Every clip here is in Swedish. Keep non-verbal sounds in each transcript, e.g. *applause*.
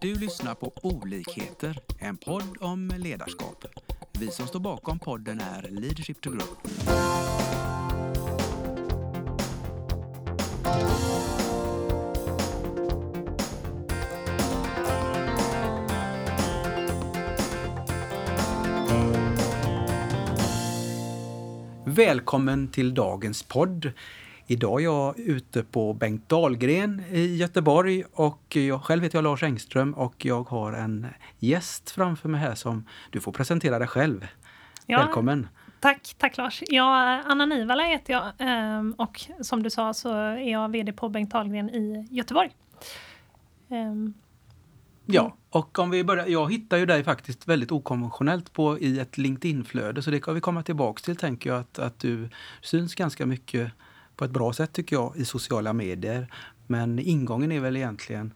Du lyssnar på Olikheter, en podd om ledarskap. Vi som står bakom podden är Leadership to Grow. Välkommen till dagens podd. Idag är jag ute på Bengt Dahlgren i Göteborg och jag själv heter jag Lars Engström och jag har en gäst framför mig här som du får presentera dig själv. Ja, Välkommen! Tack, tack Lars. Ja, Anna Nivala heter jag ehm, och som du sa så är jag VD på Bengt Dahlgren i Göteborg. Ehm, ja, och om vi börjar. Jag hittar ju dig faktiskt väldigt okonventionellt på i ett LinkedIn-flöde så det kan vi komma tillbaks till tänker jag att, att du syns ganska mycket på ett bra sätt tycker jag i sociala medier. Men ingången är väl egentligen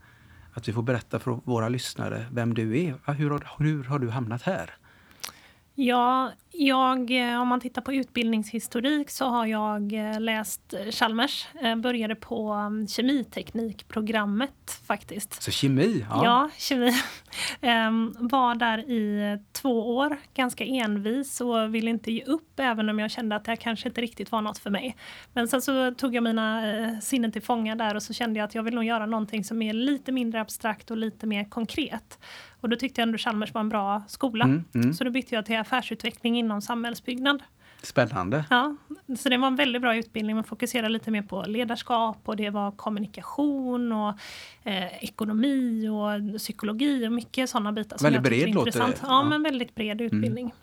att vi får berätta för våra lyssnare vem du är. Hur har, hur har du hamnat här? Ja, jag, eh, om man tittar på utbildningshistorik så har jag eh, läst Chalmers. Jag började på mm, kemiteknikprogrammet faktiskt. Så kemi? Ja, ja kemi. *laughs* Ehm, var där i två år, ganska envis och ville inte ge upp även om jag kände att det kanske inte riktigt var något för mig. Men sen så tog jag mina eh, sinnen till fånga där och så kände jag att jag vill nog göra någonting som är lite mindre abstrakt och lite mer konkret. Och då tyckte jag ändå Chalmers var en bra skola. Mm, mm. Så då bytte jag till affärsutveckling inom samhällsbyggnad. Spännande. Ja, så det var en väldigt bra utbildning. Man fokuserade lite mer på ledarskap och det var kommunikation och eh, ekonomi och psykologi och mycket sådana bitar. Som väldigt bred låter det. Ja, ja, men väldigt bred mm. utbildning. Mm.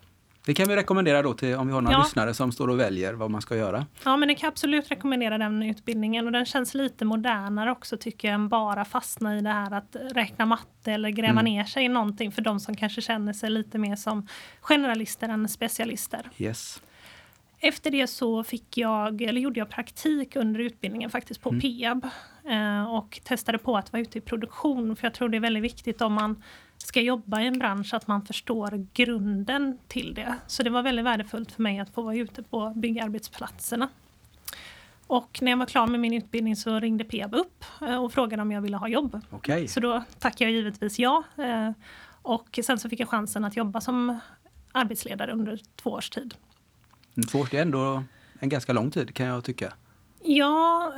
Det kan vi rekommendera då till om vi har några ja. lyssnare som står och väljer vad man ska göra. Ja, men det kan absolut rekommendera den utbildningen och den känns lite modernare också tycker jag än bara fastna i det här att räkna matte eller gräva mm. ner sig i någonting för de som kanske känner sig lite mer som generalister än specialister. Yes. Efter det så fick jag, eller gjorde jag praktik under utbildningen faktiskt på mm. Peab eh, och testade på att vara ute i produktion för jag tror det är väldigt viktigt om man ska jobba i en bransch att man förstår grunden till det. Så det var väldigt värdefullt för mig att få vara ute på byggarbetsplatserna. Och när jag var klar med min utbildning så ringde Peab upp eh, och frågade om jag ville ha jobb. Okay. Så då tackade jag givetvis ja. Eh, och sen så fick jag chansen att jobba som arbetsledare under två års tid. Två år är ändå en ganska lång tid kan jag tycka. Ja,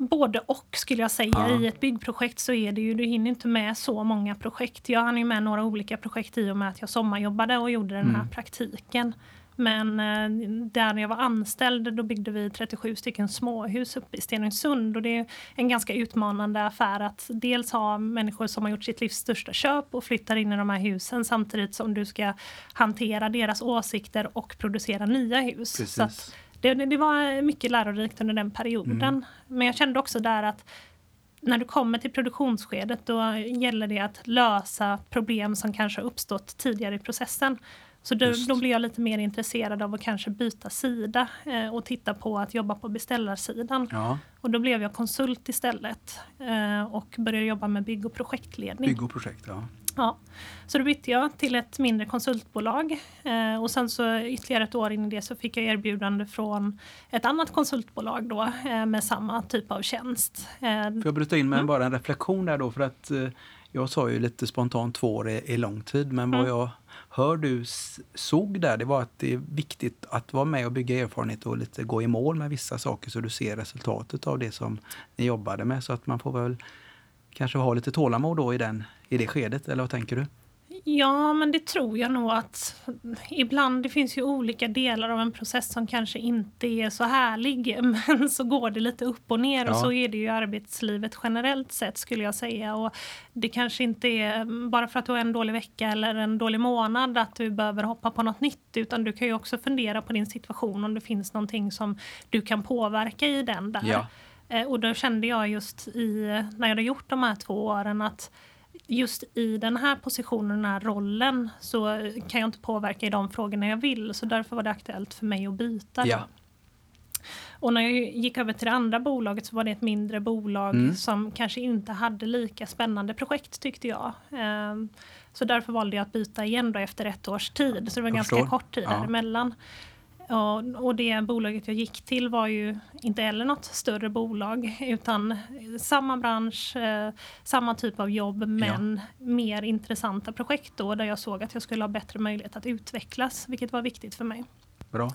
både och skulle jag säga. Ja. I ett byggprojekt så är det ju, du hinner inte med så många projekt. Jag hann ju med några olika projekt i och med att jag sommarjobbade och gjorde den här mm. praktiken. Men eh, där jag var anställd då byggde vi 37 stycken småhus uppe i Stenungsund och det är en ganska utmanande affär att dels ha människor som har gjort sitt livs största köp och flyttar in i de här husen samtidigt som du ska hantera deras åsikter och producera nya hus. Precis. Så det, det, var mycket lärorikt under den perioden. Mm. Men jag kände också där att när du kommer till produktionsskedet då gäller det att lösa problem som kanske har uppstått tidigare i processen. Så då, då blir jag lite mer intresserad av att kanske byta sida eh, och titta på att jobba på beställarsidan. Ja. Och då blev jag konsult istället eh, och började jobba med bygg och projektledning. Bygg och projekt, ja. Ja, så då bytte jag till ett mindre konsultbolag eh, och sen så ytterligare ett år in i det så fick jag erbjudande från ett annat konsultbolag då eh, med samma typ av tjänst. Eh, Får jag bryta in med mm. bara en reflektion där då för att eh, jag sa ju lite spontant två år är, är lång tid men mm. vad jag hör du såg där det var att det är viktigt att vara med och bygga erfarenhet och lite gå i mål med vissa saker så du ser resultatet av det som ni jobbade med så att man får väl kanske ha lite tålamod då i, den, i det skedet, eller vad tänker du? Ja, men det tror jag nog att ibland, det finns ju olika delar av en process som kanske inte är så härlig, *laughs* men så går det lite upp och ner ja. och så är det ju i arbetslivet generellt sett skulle jag säga. Och det kanske inte är bara för att du har en dålig vecka eller en dålig månad att du behöver hoppa på något nytt, utan du kan ju också fundera på din situation om det finns någonting som du kan påverka i den där. Ja. Eh, och då kände jag just i, när jag hade gjort de här två åren att just i den här positionen, den här rollen, så kan jag inte påverka i de frågorna jag vill. Så därför var det aktuellt för mig att byta. Ja. Och när jag gick över till det andra bolaget så var det ett mindre bolag mm. som kanske inte hade lika spännande projekt tyckte jag. Ehm, så därför valde jag att byta igen då efter ett års tid. Så det var jag ganska förstår. kort tid ja. däremellan. Och, och det bolaget jag gick till var ju inte heller något större bolag utan samma bransch, eh, samma typ av jobb men ja. mer intressanta projekt då där jag såg att jag skulle ha bättre möjlighet att utvecklas, vilket var viktigt för mig. Bra.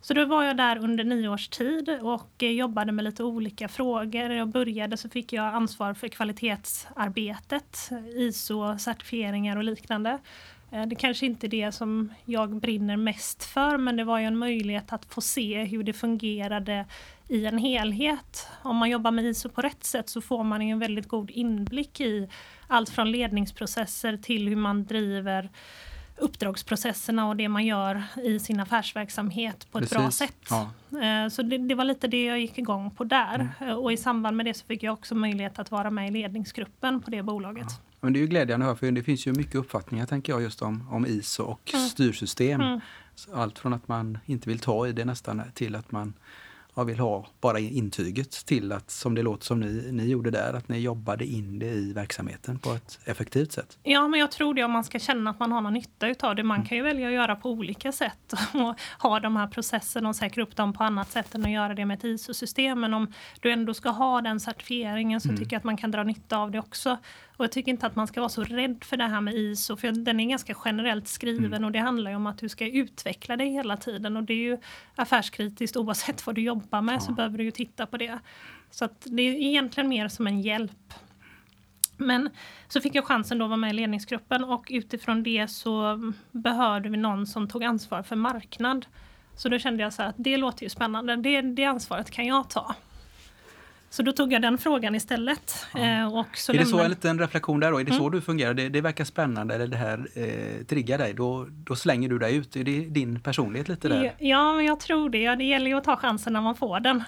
Så då var jag där under nio års tid och jobbade med lite olika frågor. Jag började så fick jag ansvar för kvalitetsarbetet, ISO-certifieringar och liknande. Eh, det kanske inte är det som jag brinner mest för men det var ju en möjlighet att få se hur det fungerade i en helhet. Om man jobbar med ISO på rätt sätt så får man en väldigt god inblick i allt från ledningsprocesser till hur man driver uppdragsprocesserna och det man gör i sin affärsverksamhet på ett Precis. bra sätt. Ja. Eh, så det, det, var lite det jag gick igång på där. Mm. Eh, och i samband med det så fick jag också möjlighet att vara med i ledningsgruppen på det bolaget. Ja. Men det är ju glädjande att höra, för det finns ju mycket uppfattningar tänker jag just om, om ISO och mm. styrsystem. Mm. Allt från att man inte vill ta i det nästan till att man jag vill ha bara intyget till att, som det låter som ni, ni gjorde där, att ni jobbade in det i verksamheten på ett effektivt sätt. Ja, men jag tror det om man ska känna att man har någon nytta utav det. Man mm. kan ju välja att göra på olika sätt *laughs* och ha de här processerna och säkra upp dem på annat sätt än att göra det med ett ISO-system. Men om du ändå ska ha den certifieringen så mm. tycker jag att man kan dra nytta av det också. Och jag tycker inte att man ska vara så rädd för det här med ISO, för den är ganska generellt skriven mm. och det handlar ju om att du ska utveckla dig hela tiden och det är ju affärskritiskt oavsett vad du jobbar med ja. så behöver du ju titta på det. Så att det är egentligen mer som en hjälp. Men så fick jag chansen då att vara med i ledningsgruppen och utifrån det så behövde vi någon som tog ansvar för marknad. Så då kände jag så att det låter ju spännande, det, det ansvaret kan jag ta. Så då tog jag den frågan istället. Ja. Eh, och så är det så, en liten reflektion där då, är det mm. så du fungerar? Det, det, verkar spännande eller det här eh, triggar dig, då, då slänger du dig ut. Är det din personlighet lite där? Ja, men jag tror det. Det gäller ju att ta chansen när man får den.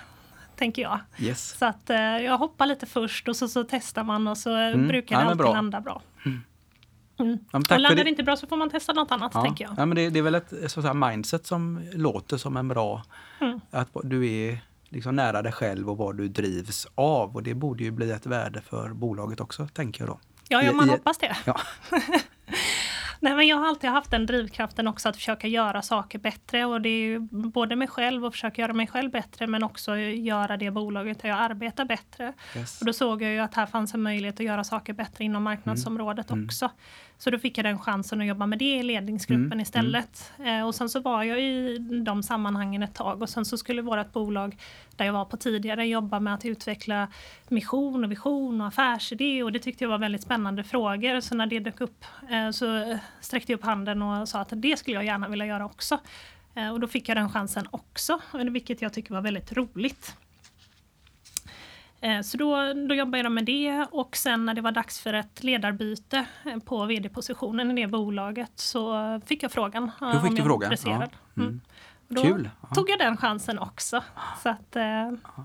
Tänker jag. Yes. Så att eh, jag hoppar lite först och så, så testar man och så mm. brukar det ja, alltid bra. landa bra. Mm. Mm. Ja, och landar det inte bra så får man testa något annat, ja. tänker jag. Ja, men det, det är väl ett så att mindset som låter som en bra... Mm. Att du är liksom nära dig själv och vad du drivs av. Och det borde ju bli ett värde för bolaget också, tänker jag då. Ja, ja man I, hoppas det. Ja. *laughs* Nej, men jag har alltid haft den drivkraften också att försöka göra saker bättre. Och det är både mig själv och försöka göra mig själv bättre men också göra det bolaget där jag arbetar bättre. Yes. Och då såg jag ju att här fanns en möjlighet att göra saker bättre inom marknadsområdet mm. också. Så då fick jag den chansen att jobba med det i ledningsgruppen mm. istället. Mm. och sen så var jag i de sammanhangen ett tag och sen så skulle vårt bolag där jag var på tidigare jobba med att utveckla mission och vision och affärsidé och det tyckte jag var väldigt spännande frågor. Så när det dök upp eh, så sträckte jag upp handen och sa att det skulle jag gärna vilja göra också. Eh, och då fick jag den chansen också, vilket jag tycker var väldigt roligt. Eh, så då, då jobbade jag med det och sen när det var dags för ett ledarbyte eh, på vd-positionen i det bolaget så fick jag frågan du fick om var intresserad. Ja. Mm. mm. Då Kul. tog jag den chansen också. Så att,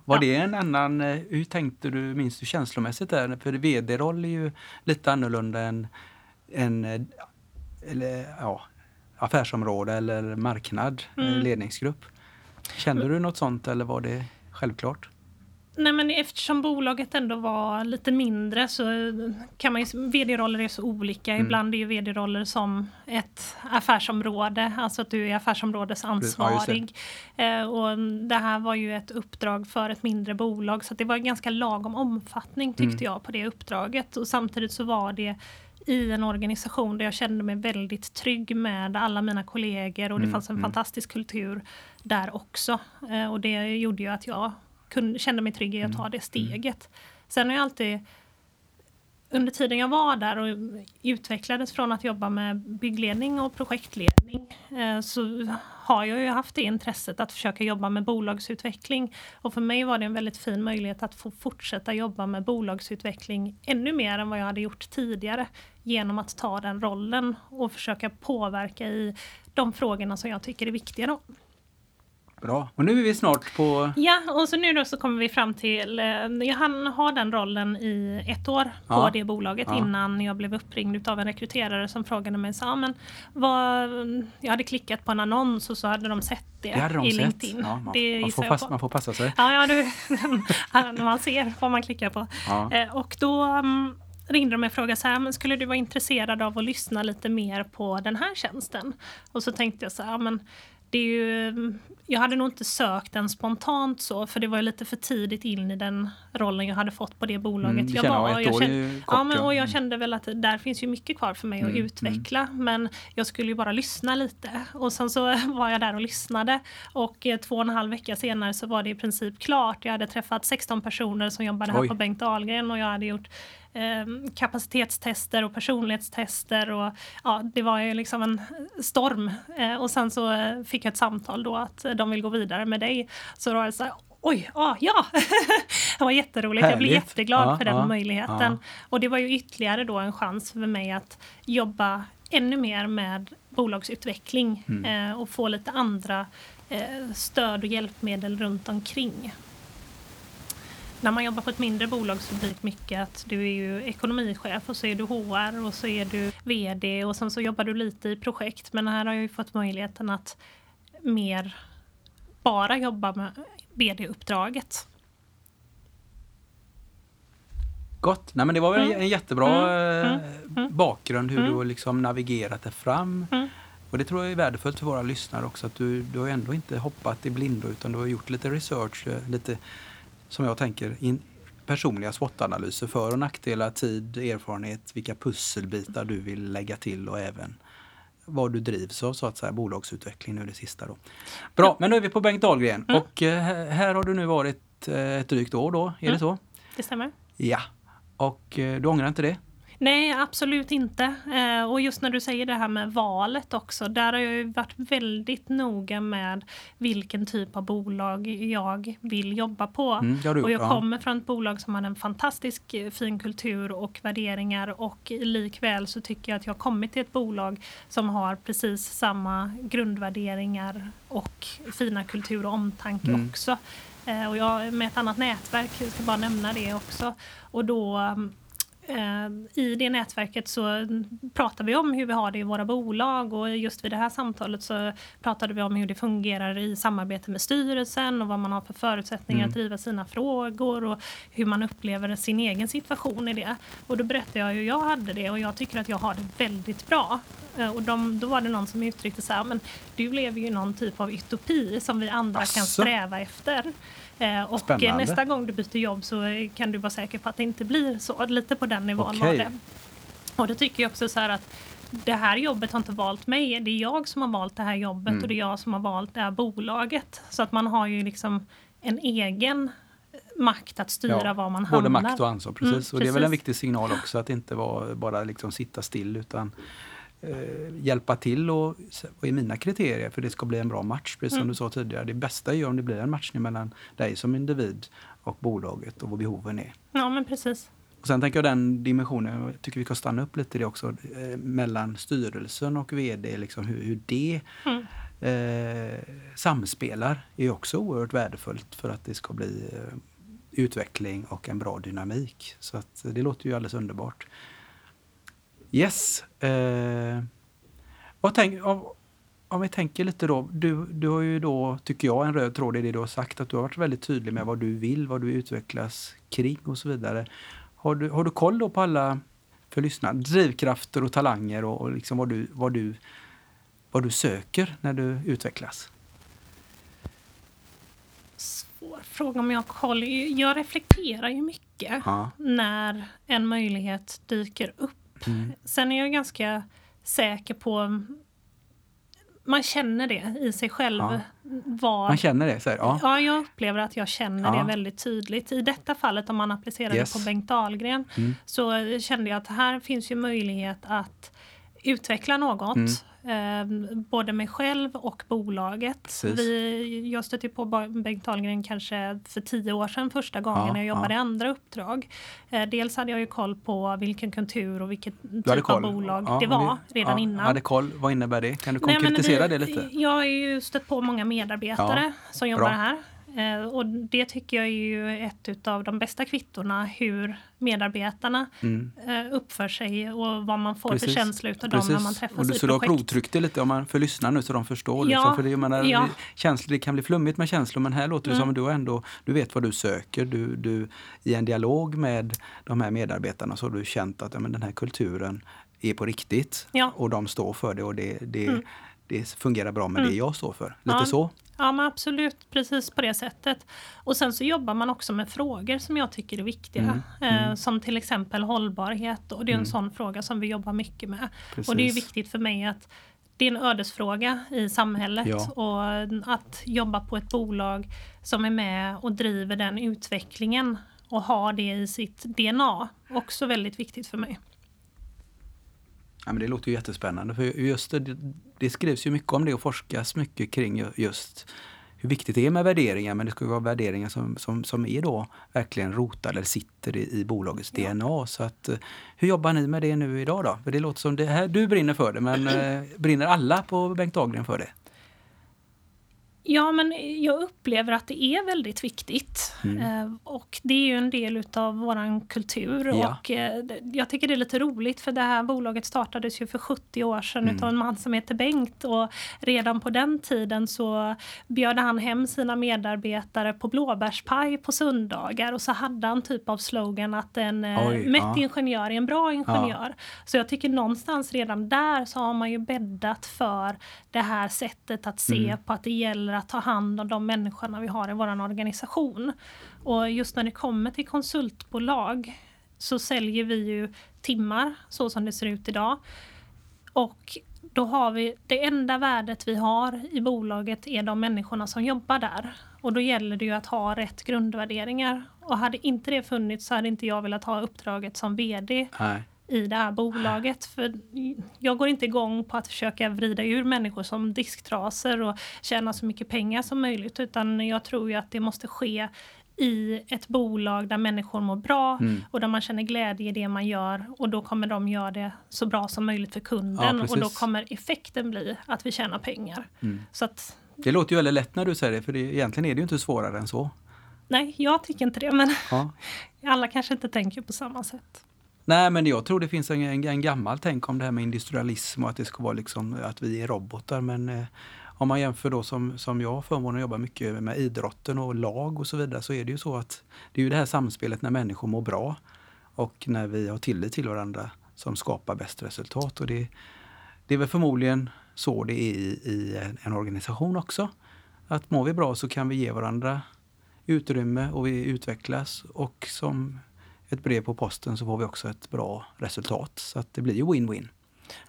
var ja. det en annan, hur tänkte du, minns du känslomässigt där? För vd-roll är ju lite annorlunda än, än eller, ja, affärsområde eller marknad, mm. ledningsgrupp. Kände du något sånt eller var det självklart? Nej, men eftersom bolaget ändå var lite mindre så kan man ju, vd-roller är så olika. Mm. Ibland är ju vd-roller som ett affärsområde, alltså att du är affärsområdesansvarig. Ja, eh, och det här var ju ett uppdrag för ett mindre bolag så det var ganska lagom omfattning tyckte mm. jag på det uppdraget. Och samtidigt så var det i en organisation där jag kände mig väldigt trygg med alla mina kollegor och det mm, fanns en mm. fantastisk kultur där också. Eh, och det gjorde ju att jag kunde, kände mig trygg i att ta mm, det mm. steget. Sen har jag alltid under tiden jag var där och utvecklades från att jobba med byggledning och projektledning eh, så har jag ju haft det intresset att försöka jobba med bolagsutveckling. Och för mig var det en väldigt fin möjlighet att få fortsätta jobba med bolagsutveckling ännu mer än vad jag hade gjort tidigare genom att ta den rollen och försöka påverka i de frågorna som jag tycker är viktiga. Då. Bra. Och nu är vi snart på... Ja, och så nu då så kommer vi fram till... Eh, jag hann ha den rollen i ett år på ja. det bolaget ja. innan jag blev uppringd av en rekryterare som frågade mig så, men vad, Jag hade klickat på en annons och så hade de sett det, det de i sett. LinkedIn. Ja, man, det man, får pass, man får passa sig. Ja, ja du, *laughs* man ser vad man klickar på. Eh, och då um, ringde de mig och frågade så här, men skulle du vara intresserad av att lyssna lite mer på den här tjänsten? Och så tänkte jag så här, men det är ju, jag hade nog inte sökt den spontant så, för det var lite för tidigt in i den rollen jag hade fått på det bolaget mm, jag var. Jag kände, kort, ja, men, och jag kände väl att där finns ju mycket kvar för mig mm, att utveckla, mm. men jag skulle ju bara lyssna lite. Och sen så *laughs* var jag där och lyssnade och eh, två och en halv vecka senare så var det i princip klart. Jag hade träffat 16 personer som jobbade här Oj. på Bengt Ahlgren och jag hade gjort kapacitetstester och personlighetstester. Och, ja, det var ju liksom en storm. Eh, och sen så eh, fick jag ett samtal då att de vill gå vidare med dig. Så då var det så här, Oj, ah, ja! *laughs* det var jätteroligt. Härligt. Jag blev jätteglad ja, för den ja, möjligheten. Ja. Och det var ju ytterligare då en chans för mig att jobba ännu mer med bolagsutveckling mm. eh, och få lite andra eh, stöd och hjälpmedel runt omkring. När man jobbar på ett mindre bolag så blir det mycket att du är ju ekonomichef och så är du HR och så är du VD och sen så jobbar du lite i projekt. Men här har jag ju fått möjligheten att mer bara jobba med VD-uppdraget. Gott. Nej, men det var väl mm. en jättebra mm. mm. mm. bakgrund hur mm. du har liksom navigerat det fram. Mm. Och det tror jag är värdefullt för våra lyssnare också att du, du har ändå inte hoppat i blindo utan du har gjort lite research, eh, lite som jag tänker in, personliga SWOT-analyser, för och nackdelar, tid, erfarenhet, vilka pusselbitar du vill lägga till och även vad du drivs av, så att säga, bolagsutveckling nu det sista. Då. Bra, men nu är vi på Bengt Dahlgren mm. och eh, här har du nu varit eh, ett drygt år då, är mm. det så? Det stämmer. Ja, och eh, du ångrar inte det? Nej, absolut inte. Eh, och just när du säger det här med valet också, där har jag ju varit väldigt noga med vilken typ av bolag jag vill jobba på. Mm, du, och jag ja. kommer från ett bolag som har en fantastisk eh, fin kultur och värderingar och likväl så tycker jag att jag har kommit till ett bolag som har precis samma grundvärderingar och fina kultur och omtanke mm. också. Eh, och jag med ett annat nätverk, jag ska bara nämna det också. Och då Eh, I det nätverket så pratar vi om hur vi har det i våra bolag och just vid det här samtalet så pratade vi om hur det fungerar i samarbete med styrelsen och vad man har för förutsättningar mm. att driva sina frågor och hur man upplever sin egen situation i det. Och då berättade jag hur jag hade det och jag tycker att jag har det väldigt bra. Eh, och de, då var det någon som uttryckte så här, men du lever ju någon typ av utopi som vi andra Asså. kan sträva efter. Eh, och Spännande. nästa gång du byter jobb så kan du vara säker på att det inte blir så. Lite på den nivån okay. var det. Och då tycker jag också så här att det här jobbet har inte valt mig. Det är jag som har valt det här jobbet mm. och det är jag som har valt det här bolaget. Så att man har ju liksom en egen makt att styra ja, var man hamnar. Både makt och ansvar, precis. Mm, precis. Och det är väl en viktig signal också att inte vara, bara liksom sitta still utan eh, hjälpa till och vad är mina kriterier för det ska bli en bra match? Precis som mm. du sa tidigare, det bästa är ju om det blir en matchning mellan dig som individ och bolaget och vad behoven är. Ja, men precis. Och sen tänker jag den dimensionen, jag tycker vi kan stanna upp lite i det också, eh, mellan styrelsen och VD, liksom hur, hur det mm. eh, samspelar är också oerhört värdefullt för att det ska bli eh, utveckling och en bra dynamik. Så att det låter ju alldeles underbart. Yes. Eh, vad tänk, om, om vi tänker lite då. Du, du har ju då, tycker jag, en röd tråd i det du har sagt. Att du har varit väldigt tydlig med vad du vill, vad du utvecklas kring och så vidare. Har du, har du koll då på alla, för lyssna, drivkrafter och talanger och, och liksom vad, du, vad, du, vad du söker när du utvecklas? Svår fråga om jag har koll. Jag reflekterar ju mycket ja. när en möjlighet dyker upp Mm. Sen är jag ganska säker på man känner det i sig själv. Ja. Var, man känner det? Så här, ja. ja, jag upplever att jag känner ja. det väldigt tydligt. I detta fallet, om man applicerar yes. det på Bengt Dahlgren, mm. så kände jag att här finns ju möjlighet att utveckla något. Mm. Eh, både mig själv och bolaget. Vi, jag stötte på Bengt Ahlgren kanske för tio år sedan första gången ja, när jag jobbade ja. andra uppdrag. Eh, dels hade jag ju koll på vilken kultur och vilket typ av bolag ja, det var det, redan innan. Hade koll, vad innebär det? Kan du konkretisera det, det, lite? Jag har ju stött på många medarbetare som jobbar bra. här. Eh, och det tycker jag är ju ett av de bästa kvittorna hur medarbetarna mm. eh, uppför sig och vad man får Precis. för känsla utav dem när man träffas och du, i Så projekt. du har provtryckt det lite om man för lyssnar nu så de förstår? Liksom. Ja, liksom, för det, menar, ja. känslor, det kan bli flummigt med känslor men här låter det mm. som att du ändå du vet vad du söker. Du, du, I en dialog med de här medarbetarna så har du känt att ja, men den här kulturen är på riktigt ja. och de står för det och det, det, mm. det fungerar bra med mm. det jag står för. Lite ja. så? Ja, men absolut. Precis på det sättet. Och sen så jobbar man också med frågor som jag tycker är viktiga. Mm, mm. Eh, som till exempel hållbarhet. Och det är en mm. sån fråga som vi jobbar mycket med. Precis. Och det är viktigt för mig att det är en ödesfråga i samhället. Ja. Och att jobba på ett bolag som är med och driver den utvecklingen och har det i sitt DNA. Också väldigt viktigt för mig. Ja, men det låter ju jättespännande. För just det, det skrivs ju mycket om det och forskas mycket kring just hur viktigt det är med värderingar. Men det ska vara värderingar som, som, som är då verkligen rotade eller sitter i, i bolagets ja. DNA. Så att, eh, hur jobbar ni med det nu idag då? För det låter som det här, du brinner för det, men *clears throat* eh, brinner alla på Bengt Dahlgren för det? Ja, men jag upplever att det är väldigt viktigt. Mm. Eh, och det är ju en del utav våran kultur. Ja. Och eh, jag tycker det är lite roligt för det här bolaget startades ju för 70 år sedan mm. utav en man som heter Bengt. Och redan på den tiden så bjöd han hem sina medarbetare på blåbärspaj på söndagar. Och så hade han typ av slogan att en eh, Oj, mätt ja. ingenjör är en bra ingenjör. Ja. Så jag tycker någonstans redan där så har man ju bäddat för det här sättet att se mm. på att det gäller gäller att ta hand om de människorna vi har i vår organisation. Och just när det kommer till konsultbolag så säljer vi ju timmar så som det ser ut idag. Och då har vi, det enda värdet vi har i bolaget är de människorna som jobbar där. Och då gäller det ju att ha rätt grundvärderingar. Och hade inte det funnits så hade inte jag velat ha uppdraget som VD. Nej i det här bolaget. För jag går inte igång på att försöka vrida ur människor som disktraser och tjäna så mycket pengar som möjligt. Utan jag tror ju att det måste ske i ett bolag där människor mår bra mm. och där man känner glädje i det man gör. Och då kommer de göra det så bra som möjligt för kunden. Ja, och då kommer effekten bli att vi tjänar pengar. Mm. Så att, det låter ju väldigt lätt när du säger det, för det, egentligen är det ju inte svårare än så. Nej, jag tycker inte det, men ja. *laughs* alla kanske inte tänker på samma sätt. Nej, men jag tror det finns en, en, en, gammal tänk om det här med industrialism och att det ska vara liksom att vi är robotar. Men eh, om man jämför då som, som jag har förmånen att jobba mycket med idrotten och lag och så vidare så är det ju så att det är ju det här samspelet när människor mår bra och när vi har tillit till varandra som skapar bäst resultat. Och det, det är väl förmodligen så det är i, i en organisation också. Att mår vi bra så kan vi ge varandra utrymme och vi utvecklas och som ett brev på posten så får vi också ett bra resultat. Så att det blir ju win-win.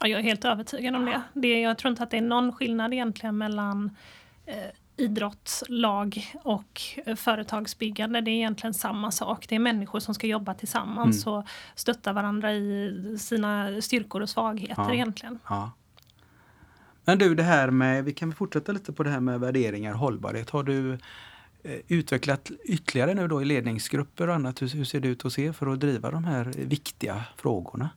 Ja, jag är helt övertygad om det. det. Jag tror inte att det är någon skillnad egentligen mellan eh, idrottslag och eh, företagsbyggande. Det är egentligen samma sak. Det är människor som ska jobba tillsammans mm. och stötta varandra i sina styrkor och svagheter ja. egentligen. Ja. Men du, det här med, vi kan fortsätta lite på det här med värderingar och hållbarhet. Har du Eh, utvecklat ytterligare nu då i ledningsgrupper och annat? Hur, hur ser det ut hos er för att driva de här viktiga frågorna?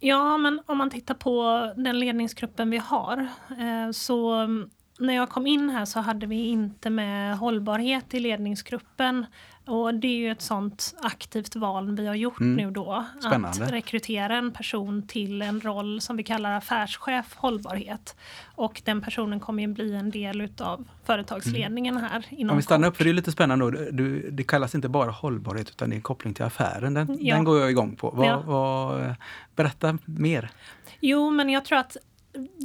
Ja, men om man tittar på den ledningsgruppen vi har eh, så när jag kom in här så hade vi inte med hållbarhet i ledningsgruppen. Och det är ju ett sånt aktivt val vi har gjort mm. nu då. Spännande. Att rekrytera en person till en roll som vi kallar affärschef hållbarhet. Och den personen kommer ju bli en del utav företagsledningen mm. här. Inom Om vi stannar upp, för det är lite spännande. Då. Du, det kallas inte bara hållbarhet utan det är koppling till affären. Den, ja. den går jag igång på. Vad, ja. vad, berätta mer. Jo, men jag tror att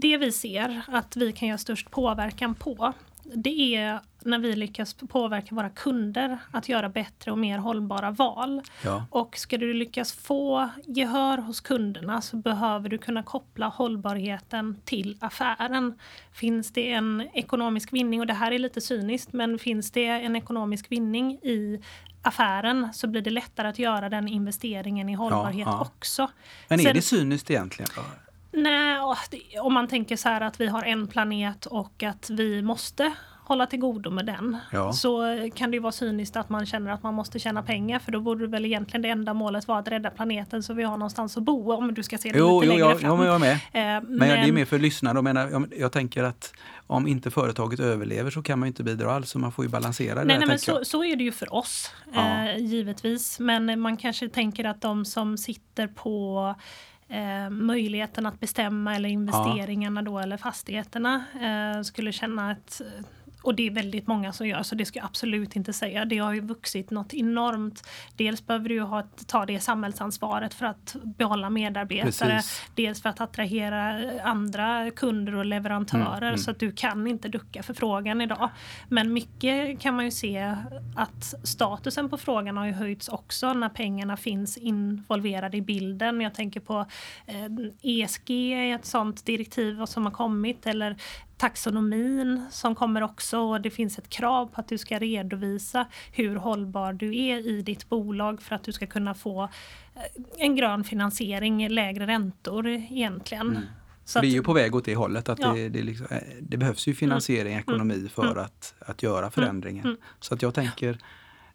det vi ser att vi kan göra störst påverkan på det är när vi lyckas påverka våra kunder att göra bättre och mer hållbara val. Ja. Och ska du lyckas få gehör hos kunderna så behöver du kunna koppla hållbarheten till affären. Finns det en ekonomisk vinning, och det här är lite cyniskt, men finns det en ekonomisk vinning i affären så blir det lättare att göra den investeringen i hållbarhet ja, ja. också. Men är Sen, det cyniskt egentligen? Nej, om man tänker så här att vi har en planet och att vi måste hålla till godo med den. Ja. Så kan det ju vara cyniskt att man känner att man måste tjäna pengar för då borde väl egentligen det enda målet vara att rädda planeten så vi har någonstans att bo om du ska se det jo, lite jo, längre fram. Jo, men jag är med. Eh, men, men, det är mer för lyssnare. Menar, jag, jag tänker att om inte företaget överlever så kan man inte bidra alls, så man får ju balansera det. Nej, nej men så, så, är det ju för oss, ja. eh, givetvis. Men man kanske tänker att de som sitter på eh, möjligheten att bestämma eller investeringarna ja. då eller fastigheterna eh, skulle känna ett och det är väldigt många som gör, så det ska jag absolut inte säga. Det har ju vuxit något enormt. Dels behöver du ha, ta det samhällsansvaret för att behålla medarbetare. Precis. Dels för att attrahera andra kunder och leverantörer. Mm, mm. Så att du kan inte ducka för frågan idag. Men mycket kan man ju se att statusen på frågan har ju höjts också när pengarna finns involverade i bilden. Jag tänker på eh, ESG, ett sånt direktiv som har kommit. Eller taxonomin som kommer också och det finns ett krav på att du ska redovisa hur hållbar du är i ditt bolag för att du ska kunna få eh, en grön finansiering, lägre räntor egentligen. Mm. Så vi är ju på väg åt det hållet. att ja. det, det, liksom, eh, det, behövs ju finansiering, mm. ekonomi mm. för mm. Att, att göra mm. förändringen. Mm. Så att jag tänker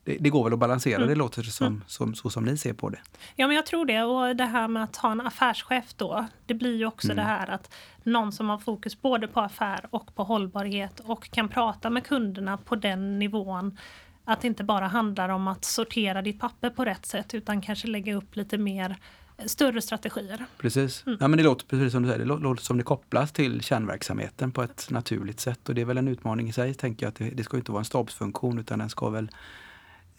det, det, går väl att balansera, mm. det låter som, mm. som, så som ni ser på det. Ja, men jag tror det. Och det här med att ha en affärschef då, det blir ju också mm. det här att någon som har fokus både på affär och på hållbarhet och kan prata med kunderna på den nivån. Att det inte bara handlar om att sortera ditt papper på rätt sätt utan kanske lägga upp lite mer eh, större strategier. Precis. Mm. Ja, men det låter precis som du säger, det låter som det kopplas till kärnverksamheten på ett naturligt sätt. Och det är väl en utmaning i sig, tänker jag. att Det, det ska inte vara en stabsfunktion utan den ska väl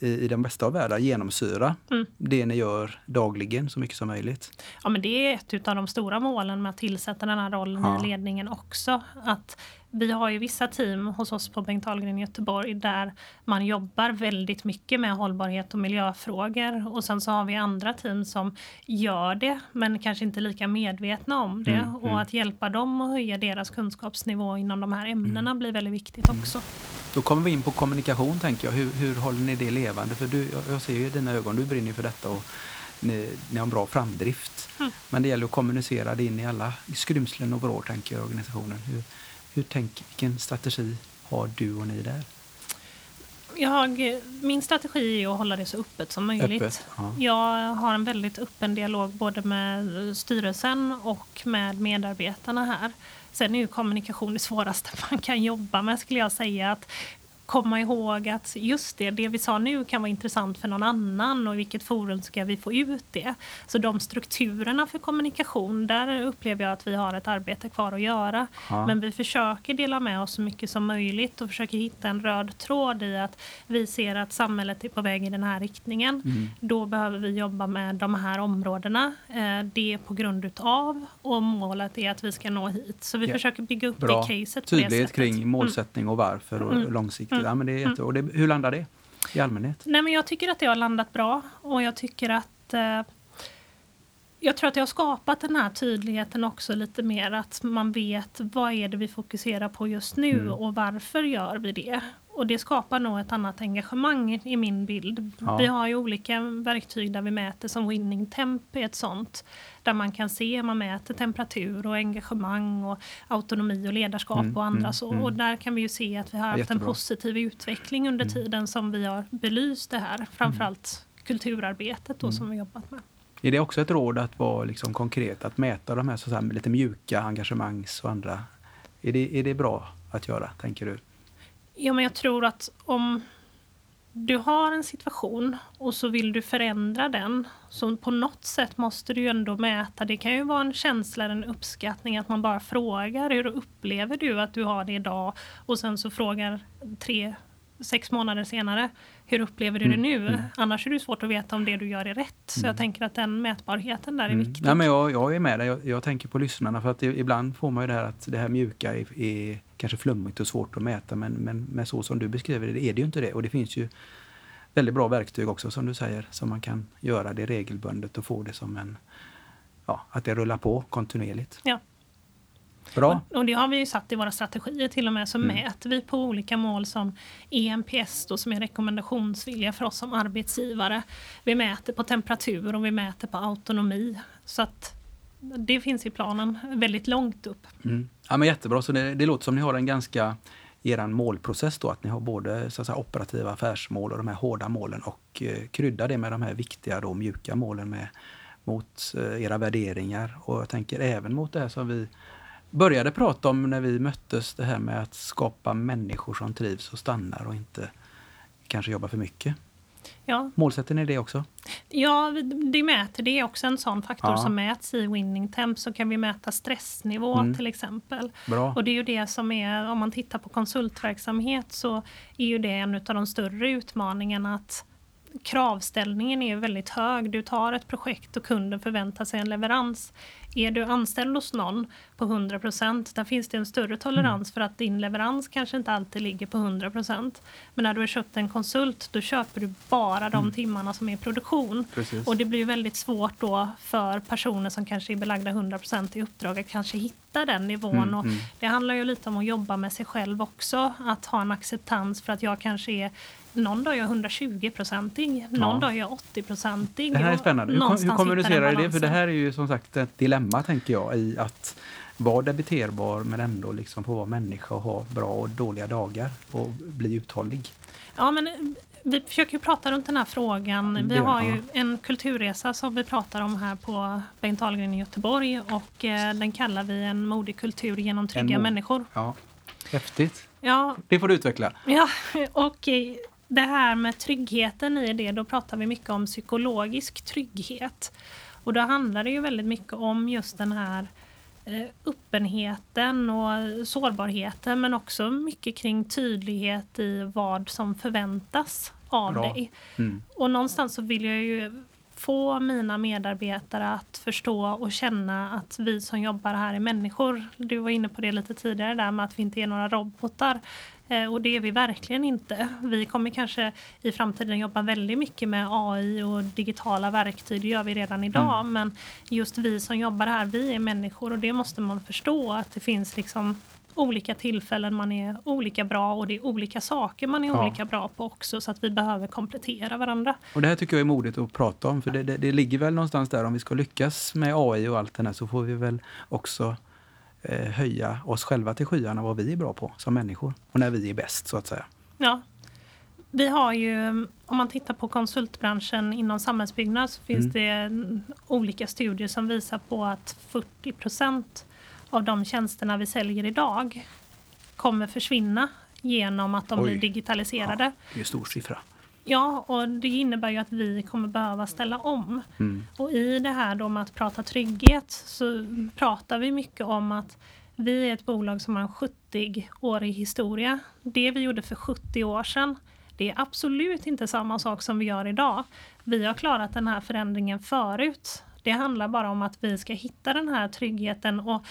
i, den bästa av världar genomsyra mm. det ni gör dagligen så mycket som möjligt. Ja men det är ett av de stora målen med att tillsätta den här rollen ja. i ledningen också. Att vi har ju vissa team hos oss på Bengt Ahlgren i Göteborg där man jobbar väldigt mycket med hållbarhet och miljöfrågor. Och sen så har vi andra team som gör det men kanske inte lika medvetna om det. Mm, och mm. att hjälpa dem att höja deras kunskapsnivå inom de här ämnena mm. blir väldigt viktigt också. Då kommer vi in på kommunikation tänker jag. Hur, hur håller ni det levande? För du, jag ser ju i dina ögon, du brinner för detta och ni, ni har en bra framdrift. Mm. Men det gäller att kommunicera det in i alla skrymslen och vrår tänker jag, organisationen. Hur, hur tänk, vilken strategi har du och ni där? Jag, min strategi är att hålla det så öppet som möjligt. Öppet, ja. Jag har en väldigt öppen dialog både med styrelsen och med medarbetarna här. Sen är ju kommunikation det svåraste *laughs* man kan jobba med skulle jag säga. Att komma ihåg att just det, det vi sa nu kan vara intressant för någon annan och i vilket forum ska vi få ut det? Så de strukturerna för kommunikation, där upplever jag att vi har ett arbete kvar att göra. Ja. Men vi försöker dela med oss så mycket som möjligt och försöker hitta en röd tråd i att vi ser att samhället är på väg i den här riktningen. Mm. Då behöver vi jobba med de här områdena. Eh, det är på grund utav och målet är att vi ska nå hit. Så vi ja. försöker bygga upp Bra. det caset. Tydlighet kring målsättning och varför och mm. långsiktigt Mm. Ja, men det är jätte, och det, hur landar det i allmänhet? Nej, men jag tycker att det har landat bra och jag tycker att eh, jag tror att det har skapat den här tydligheten också lite mer att man vet vad är det vi fokuserar på just nu mm. och varför gör vi det? Och det skapar nog ett annat engagemang i min bild. Ja. Vi har ju olika verktyg där vi mäter som Winning Temp är ett sånt. Där man kan se, man mäter temperatur och engagemang och autonomi och ledarskap mm, och andra mm, så. Mm. Och där kan vi ju se att vi har haft Jättebra. en positiv utveckling under mm. tiden som vi har belyst det här. Framförallt kulturarbetet då mm. som vi jobbat med. Är det också ett råd att vara liksom konkret, att mäta de här, så här lite mjuka engagemangs och andra? Är det, är det bra att göra, tänker du? Ja, men jag tror att om du har en situation och så vill du förändra den. Så på något sätt måste du ju ändå mäta. Det kan ju vara en känsla, en uppskattning att man bara frågar hur upplever du att du har det idag? Och sen så frågar tre, sex månader senare hur upplever du det mm, nu? Mm. Annars är det svårt att veta om det du gör är rätt. Så mm. jag tänker att den mätbarheten där är mm. viktig. Ja, men jag, jag är med dig. Jag, jag, tänker på lyssnarna för att ibland får man ju det här att det här mjuka är, är kanske flummigt och svårt att mäta men, men, men så som du beskriver det är det ju inte det. Och det finns ju väldigt bra verktyg också som du säger som man kan göra det regelbundet och få det som en, ja, att det rullar på kontinuerligt. Ja. Bra. Och, det har vi ju satt i våra strategier till och med. Så mm. mäter vi på olika mål som EMPS då, som är rekommendationsvilja för oss som arbetsgivare. Vi mäter på temperatur och vi mäter på autonomi. Så att det finns i planen väldigt långt upp. Mm. Ja, men jättebra, så det, det låter som ni har en ganska er målprocess då, att ni har både så säga, operativa affärsmål och de här hårda målen och eh, krydda det med de här viktiga då, mjuka målen med, mot eh, era värderingar. Och jag tänker även mot det här som vi började prata om när vi möttes, det här med att skapa människor som trivs och stannar och inte kanske jobbar för mycket. Ja. Målsätter ni det också? Ja, det mäter. Det är också en sån faktor ja. som mäts i winning temp. Så kan vi mäta stressnivå mm. till exempel. Bra. Och det är ju det som är, om man tittar på konsultverksamhet så är ju det en av de större utmaningarna att kravställningen är väldigt hög. Du tar ett projekt och kunden förväntar sig en leverans. Är du anställd hos någon på 100% där finns det en större tolerans mm. för att din leverans kanske inte alltid ligger på 100% Men när du har köpt en konsult, då köper du bara de mm. timmarna som är produktion. Precis. Och det blir väldigt svårt då för personer som kanske är belagda 100% i uppdrag att kanske hitta den nivån. Mm, och mm. Det handlar ju lite om att jobba med sig själv också, att ha en acceptans för att jag kanske är någon dag är jag 120-procentig, någon ja. dag är jag 80-procentig. Det här är spännande. Hur, hur kommunicerar du det? För det här är ju som sagt ett dilemma, tänker jag, i att vara debiterbar men ändå liksom få vara människa och ha bra och dåliga dagar och bli uthållig. Ja, men eh, vi försöker prata runt den här frågan. Vi har ju en kulturresa som vi pratar om här på Bengt Ahlgren i Göteborg och eh, den kallar vi en modig kultur genom trygga människor. Ja. Häftigt. Ja. Det får du utveckla. Ja, *laughs* och eh, det här med tryggheten i det, då pratar vi mycket om psykologisk trygghet. Och då handlar det ju väldigt mycket om just den här eh, öppenheten och sårbarheten men också mycket kring tydlighet i vad som förväntas av Bra. dig. Mm. Och någonstans så vill jag ju få mina medarbetare att förstå och känna att vi som jobbar här är människor. Du var inne på det lite tidigare där med att vi inte är några robotar. Eh, och det är vi verkligen inte. Vi kommer kanske i framtiden jobba väldigt mycket med AI och digitala verktyg. Det gör vi redan idag. Mm. Men just vi som jobbar här, vi är människor och det måste man förstå att det finns liksom olika tillfällen man är olika bra och det är olika saker man är ja. olika bra på också så att vi behöver komplettera varandra. Och det här tycker jag är modigt att prata om för det, det, det ligger väl någonstans där om vi ska lyckas med AI och allt det här så får vi väl också höja oss själva till skyarna vad vi är bra på som människor och när vi är bäst så att säga. Ja. Vi har ju, om man tittar på konsultbranschen inom samhällsbyggnad så finns mm. det olika studier som visar på att 40 procent av de tjänsterna vi säljer idag kommer försvinna genom att de Oj. blir digitaliserade. Ja, det är en stor siffra. Ja, och det innebär ju att vi kommer behöva ställa om. Mm. Och i det här då med att prata trygghet så pratar vi mycket om att vi är ett bolag som har en 70-årig historia. Det vi gjorde för 70 år sedan, det är absolut inte samma sak som vi gör idag. Vi har klarat den här förändringen förut. Det handlar bara om att vi ska hitta den här tryggheten och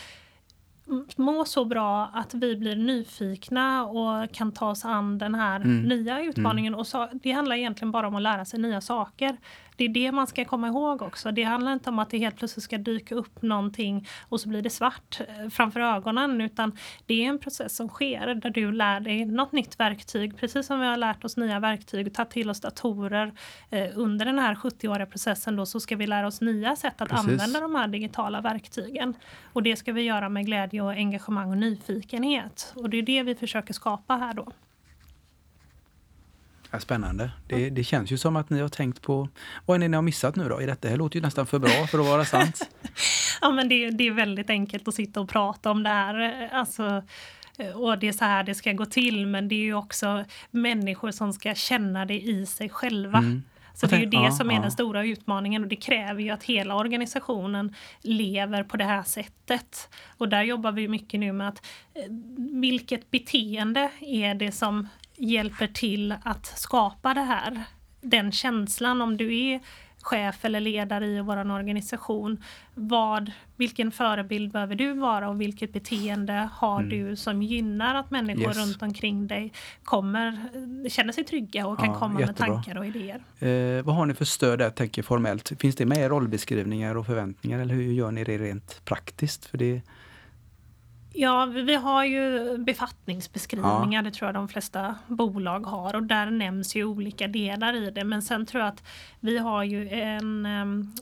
må så bra att vi blir nyfikna och kan ta oss an den här mm. nya utmaningen. Mm. Och så, det handlar egentligen bara om att lära sig nya saker. Det är det man ska komma ihåg också. Det handlar inte om att det helt plötsligt ska dyka upp någonting och så blir det svart eh, framför ögonen. Utan det är en process som sker där du lär dig något nytt verktyg. Precis som vi har lärt oss nya verktyg tagit till oss datorer eh, under den här 70-åriga processen då så ska vi lära oss nya sätt att Precis. använda de här digitala verktygen. Och det ska vi göra med glädje och engagemang och nyfikenhet. Och det är det vi försöker skapa här då. Ja, spännande. Det, det, känns ju som att ni har tänkt på... Vad är det ni har missat nu då? I detta här låter ju nästan för bra för att vara sant. *laughs* ja, men det, det, är väldigt enkelt att sitta och prata om det här. Alltså, och det är så här det ska gå till, men det är ju också människor som ska känna det i sig själva. Mm. Så det är ju det som är den stora utmaningen och det kräver ju att hela organisationen lever på det här sättet. Och där jobbar vi mycket nu med att eh, vilket beteende är det som hjälper till att skapa det här. Den känslan om du är chef eller ledare i vår organisation. Vad, vilken förebild behöver du vara och vilket beteende har mm. du som gynnar att människor yes. runt omkring dig kommer, känner sig trygga och kan ja, komma jättebra. med tankar och idéer. Eh, vad har ni för stöd där, tänker formellt? Finns det med i rollbeskrivningar och förväntningar eller hur gör ni det rent praktiskt? För det Ja, vi har ju befattningsbeskrivningar, ja. det tror jag de flesta bolag har och där nämns ju olika delar i det. Men sen tror jag att vi har ju en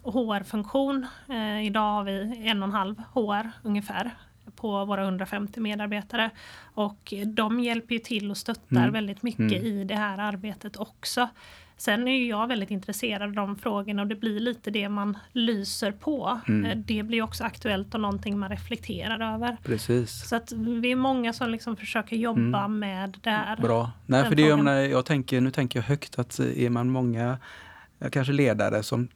HR-funktion. Uh, idag har vi en och en halv HR ungefär på våra 150 medarbetare. Och de hjälper ju till och stöttar mm. väldigt mycket mm. i det här arbetet också. Sen är jag väldigt intresserad av de frågorna och det blir lite det man lyser på. Mm. Eh, det blir också aktuellt och någonting man reflekterar över. Precis. Så att vi är många som liksom försöker jobba mm. med det här. Bra. Nej, för det är, när jag tänker, nu tänker jag högt att är man många, kanske ledare som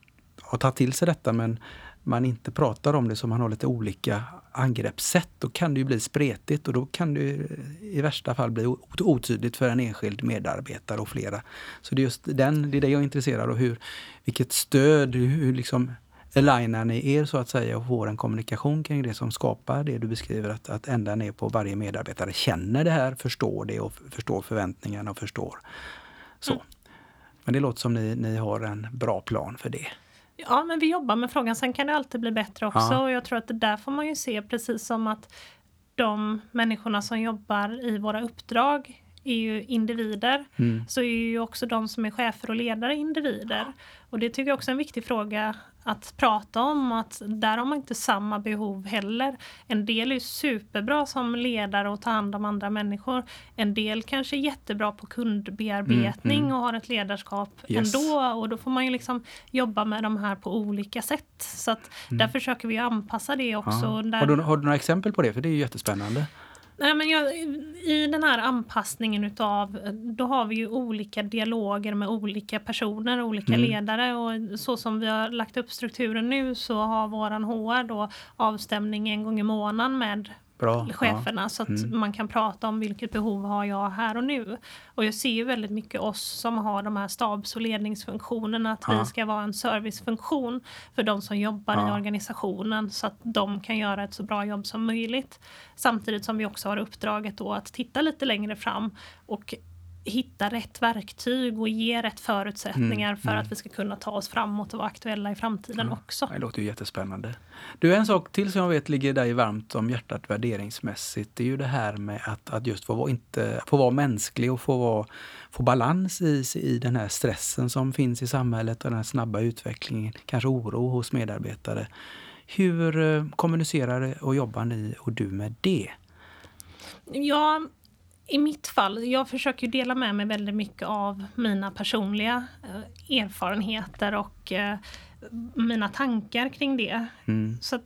har tagit till sig detta men man inte pratar om det så man har lite olika angreppssätt, då kan det ju bli spretigt och då kan det i värsta fall bli otydligt för en enskild medarbetare och flera. Så det är just den, det är det jag är intresserad av, hur, vilket stöd, hur liksom alignar ni er så att säga och får en kommunikation kring det som skapar det du beskriver, att, att ända ner på varje medarbetare känner det här, förstår det och förstår förväntningarna och förstår så. Mm. Men det låter som ni, ni har en bra plan för det. Ja, men vi jobbar med frågan. Sen kan det alltid bli bättre också. Ja. Och jag tror att det där får man ju se precis som att de människorna som jobbar i våra uppdrag är ju individer. Mm. Så är ju också de som är chefer och ledare individer. Och det tycker jag också är en viktig fråga att prata om att där har man inte samma behov heller. En del är superbra som ledare och ta hand om andra människor. En del kanske är jättebra på kundbearbetning mm, mm. och har ett ledarskap yes. ändå och då får man ju liksom jobba med de här på olika sätt. Så att mm. där försöker vi anpassa det också. Där... Har, du, har du några exempel på det? För det är ju jättespännande. Nej, men jag, I den här anpassningen utav, då har vi ju olika dialoger med olika personer, olika mm. ledare och så som vi har lagt upp strukturen nu så har våran HR då avstämning en gång i månaden med Bra, cheferna ja. så att mm. man kan prata om vilket behov har jag här och nu. Och jag ser ju väldigt mycket oss som har de här stabs och ledningsfunktionerna att ja. vi ska vara en servicefunktion för de som jobbar ja. i organisationen så att de kan göra ett så bra jobb som möjligt. Samtidigt som vi också har uppdraget då att titta lite längre fram och hitta rätt verktyg och ge rätt förutsättningar mm, för mm. att vi ska kunna ta oss framåt och vara aktuella i framtiden ja, också. Det låter ju jättespännande. Du, en sak till som jag vet ligger dig varmt om hjärtat värderingsmässigt, det är ju det här med att, att just få vara, inte, få vara mänsklig och få, vara, få balans i, i den här stressen som finns i samhället och den här snabba utvecklingen, kanske oro hos medarbetare. Hur eh, kommunicerar och jobbar ni och du med det? Ja, i mitt fall, jag försöker dela med mig väldigt mycket av mina personliga eh, erfarenheter och eh, mina tankar kring det. Mm. Så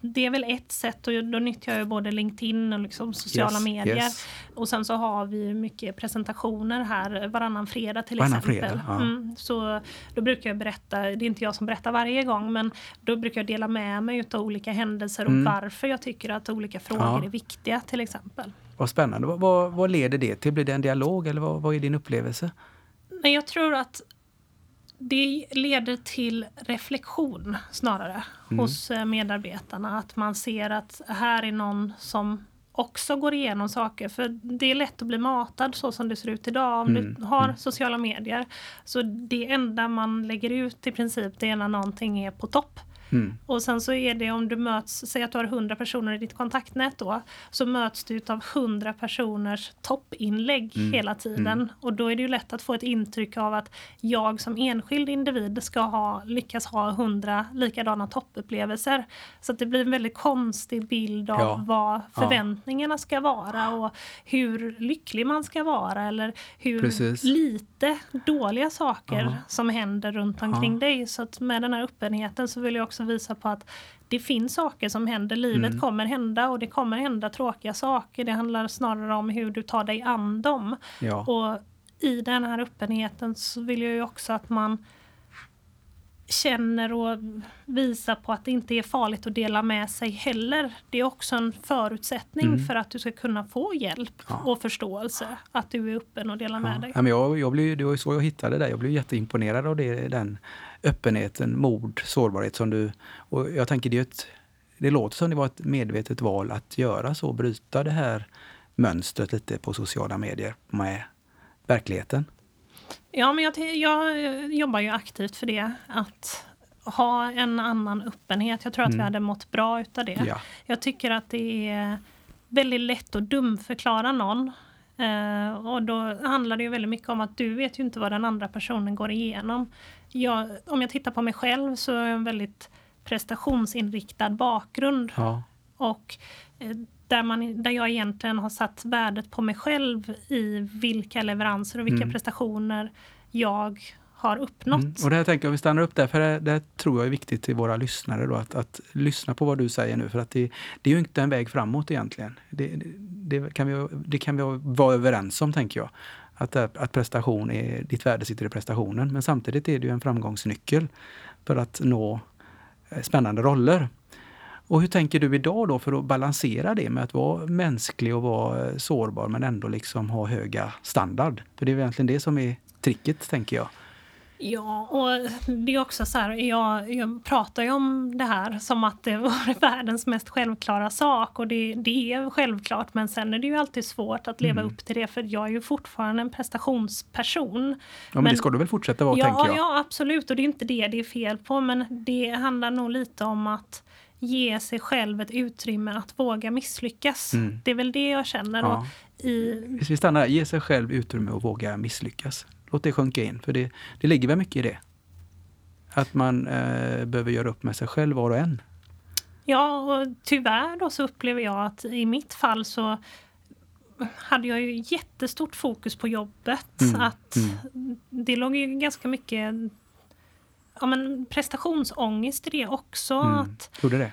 det är väl ett sätt och då nyttjar jag både LinkedIn och liksom sociala yes, medier. Yes. Och sen så har vi mycket presentationer här varannan fredag till varannan exempel. Fredag, ja. mm, så då brukar jag berätta, det är inte jag som berättar varje gång, men då brukar jag dela med mig av olika händelser och mm. varför jag tycker att olika frågor ja. är viktiga till exempel. Vad spännande. Vad, vad, vad, leder det till? Blir det en dialog eller vad, vad är din upplevelse? Men jag tror att det leder till reflektion snarare mm. hos eh, medarbetarna. Att man ser att här är någon som också går igenom saker. För det är lätt att bli matad så som det ser ut idag om mm. du har mm. sociala medier. Så det enda man lägger ut i princip det är när någonting är på topp. Mm. Och sen så är det om du möts, säg att du har 100 personer i ditt kontaktnät då, så möts du av 100 personers toppinlägg mm. hela tiden. Mm. Och då är det ju lätt att få ett intryck av att jag som enskild individ ska ha, lyckas ha 100 likadana toppupplevelser. Så att det blir en väldigt konstig bild av ja. vad förväntningarna ja. ska vara och hur lycklig man ska vara eller hur Precis. lite dåliga saker som händer runt omkring dig. Så att med den här öppenheten så vill jag också också visa på att det finns saker som händer. Livet mm. kommer hända och det kommer hända tråkiga saker. Det handlar snarare om hur du tar dig an dem. Ja. Och i den här öppenheten så vill jag ju också att man känner och visar på att det inte är farligt att dela med sig heller. Det är också en förutsättning mm. för att du ska kunna få hjälp ja. och förståelse. Att du är öppen och delar ja. med dig. Ja, men jag, jag blev, det var ju så jag hittade det. Jag blev jätteimponerad av det, den öppenheten, mod, sårbarhet som du... Och jag tänker det, ett, det låter som det var ett medvetet val att göra så, bryta det här mönstret lite på sociala medier med verkligheten. Ja, men jag, jag jobbar ju aktivt för det. Att ha en annan öppenhet. Jag tror att mm. vi hade mått bra utav det. Ja. Jag tycker att det är väldigt lätt att dumförklara någon. Eh, och då handlar det ju väldigt mycket om att du vet ju inte vad den andra personen går igenom. Jag, om jag tittar på mig själv så är jag en väldigt prestationsinriktad bakgrund. Ja. Och eh, där, man, där jag egentligen har satt värdet på mig själv i vilka leveranser och vilka mm. prestationer jag har uppnått. Mm. Och det här tänker jag, vi stannar upp där, för det, det tror jag är viktigt till våra lyssnare då, att, att lyssna på vad du säger nu, för att det, det är ju inte en väg framåt egentligen. Det, det, kan vi, det kan vi vara överens om, tänker jag. Att, att prestation är, ditt värde sitter i prestationen, men samtidigt är det ju en framgångsnyckel för att nå eh, spännande roller. Och hur tänker du idag då för att balansera det med att vara mänsklig och vara eh, sårbar men ändå liksom ha höga standard? För det är egentligen det som är tricket, tänker jag. Ja, och det är också så här, jag, jag pratar ju om det här som att det var *laughs* världens mest självklara sak och det, det är självklart men sen är det ju alltid svårt att leva mm. upp till det för jag är ju fortfarande en prestationsperson. Ja, men, men det ska du väl fortsätta vara, ja, tänker jag? Ja, absolut och det är inte det det är fel på men det handlar nog lite om att ge sig själv ett utrymme att våga misslyckas. Mm. Det är väl det jag känner. Ja. I... Vi stannar ge sig själv utrymme att våga misslyckas. Låt det sjunka in, för det, det ligger väl mycket i det. Att man eh, behöver göra upp med sig själv var och en. Ja, och tyvärr då så upplever jag att i mitt fall så hade jag ju jättestort fokus på jobbet. Mm, att mm. Det låg ju ganska mycket ja, men prestationsångest i det också. Mm. Att, Gjorde det?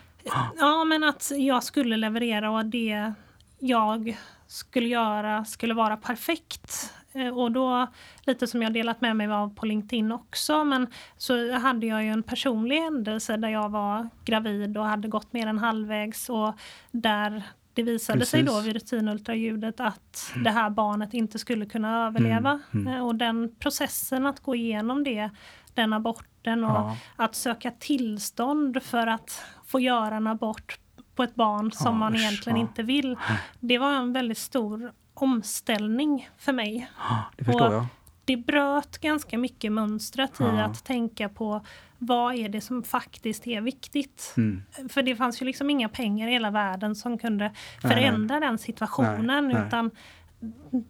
Ja, men att jag skulle leverera och det jag skulle göra skulle vara perfekt. Eh, och då, lite som jag delat med mig av på LinkedIn också, men så hade jag ju en personlig händelse där jag var gravid och hade gått mer än halvvägs och där det visade Precis. sig då vid rutinultraljudet att mm. det här barnet inte skulle kunna överleva. Mm. Mm. Eh, och den processen att gå igenom det, den aborten och ja. att söka tillstånd för att få göra en abort på ett barn som ja, man egentligen ja. inte vill. Det var en väldigt stor omställning för mig. *gasps* Det förstår och jag. Det bröt ganska mycket mönstret ja. i att tänka på vad är det som faktiskt är viktigt. Mm. För det fanns ju liksom inga pengar i hela världen som kunde förändra nej, nej. den situationen. Nej, utan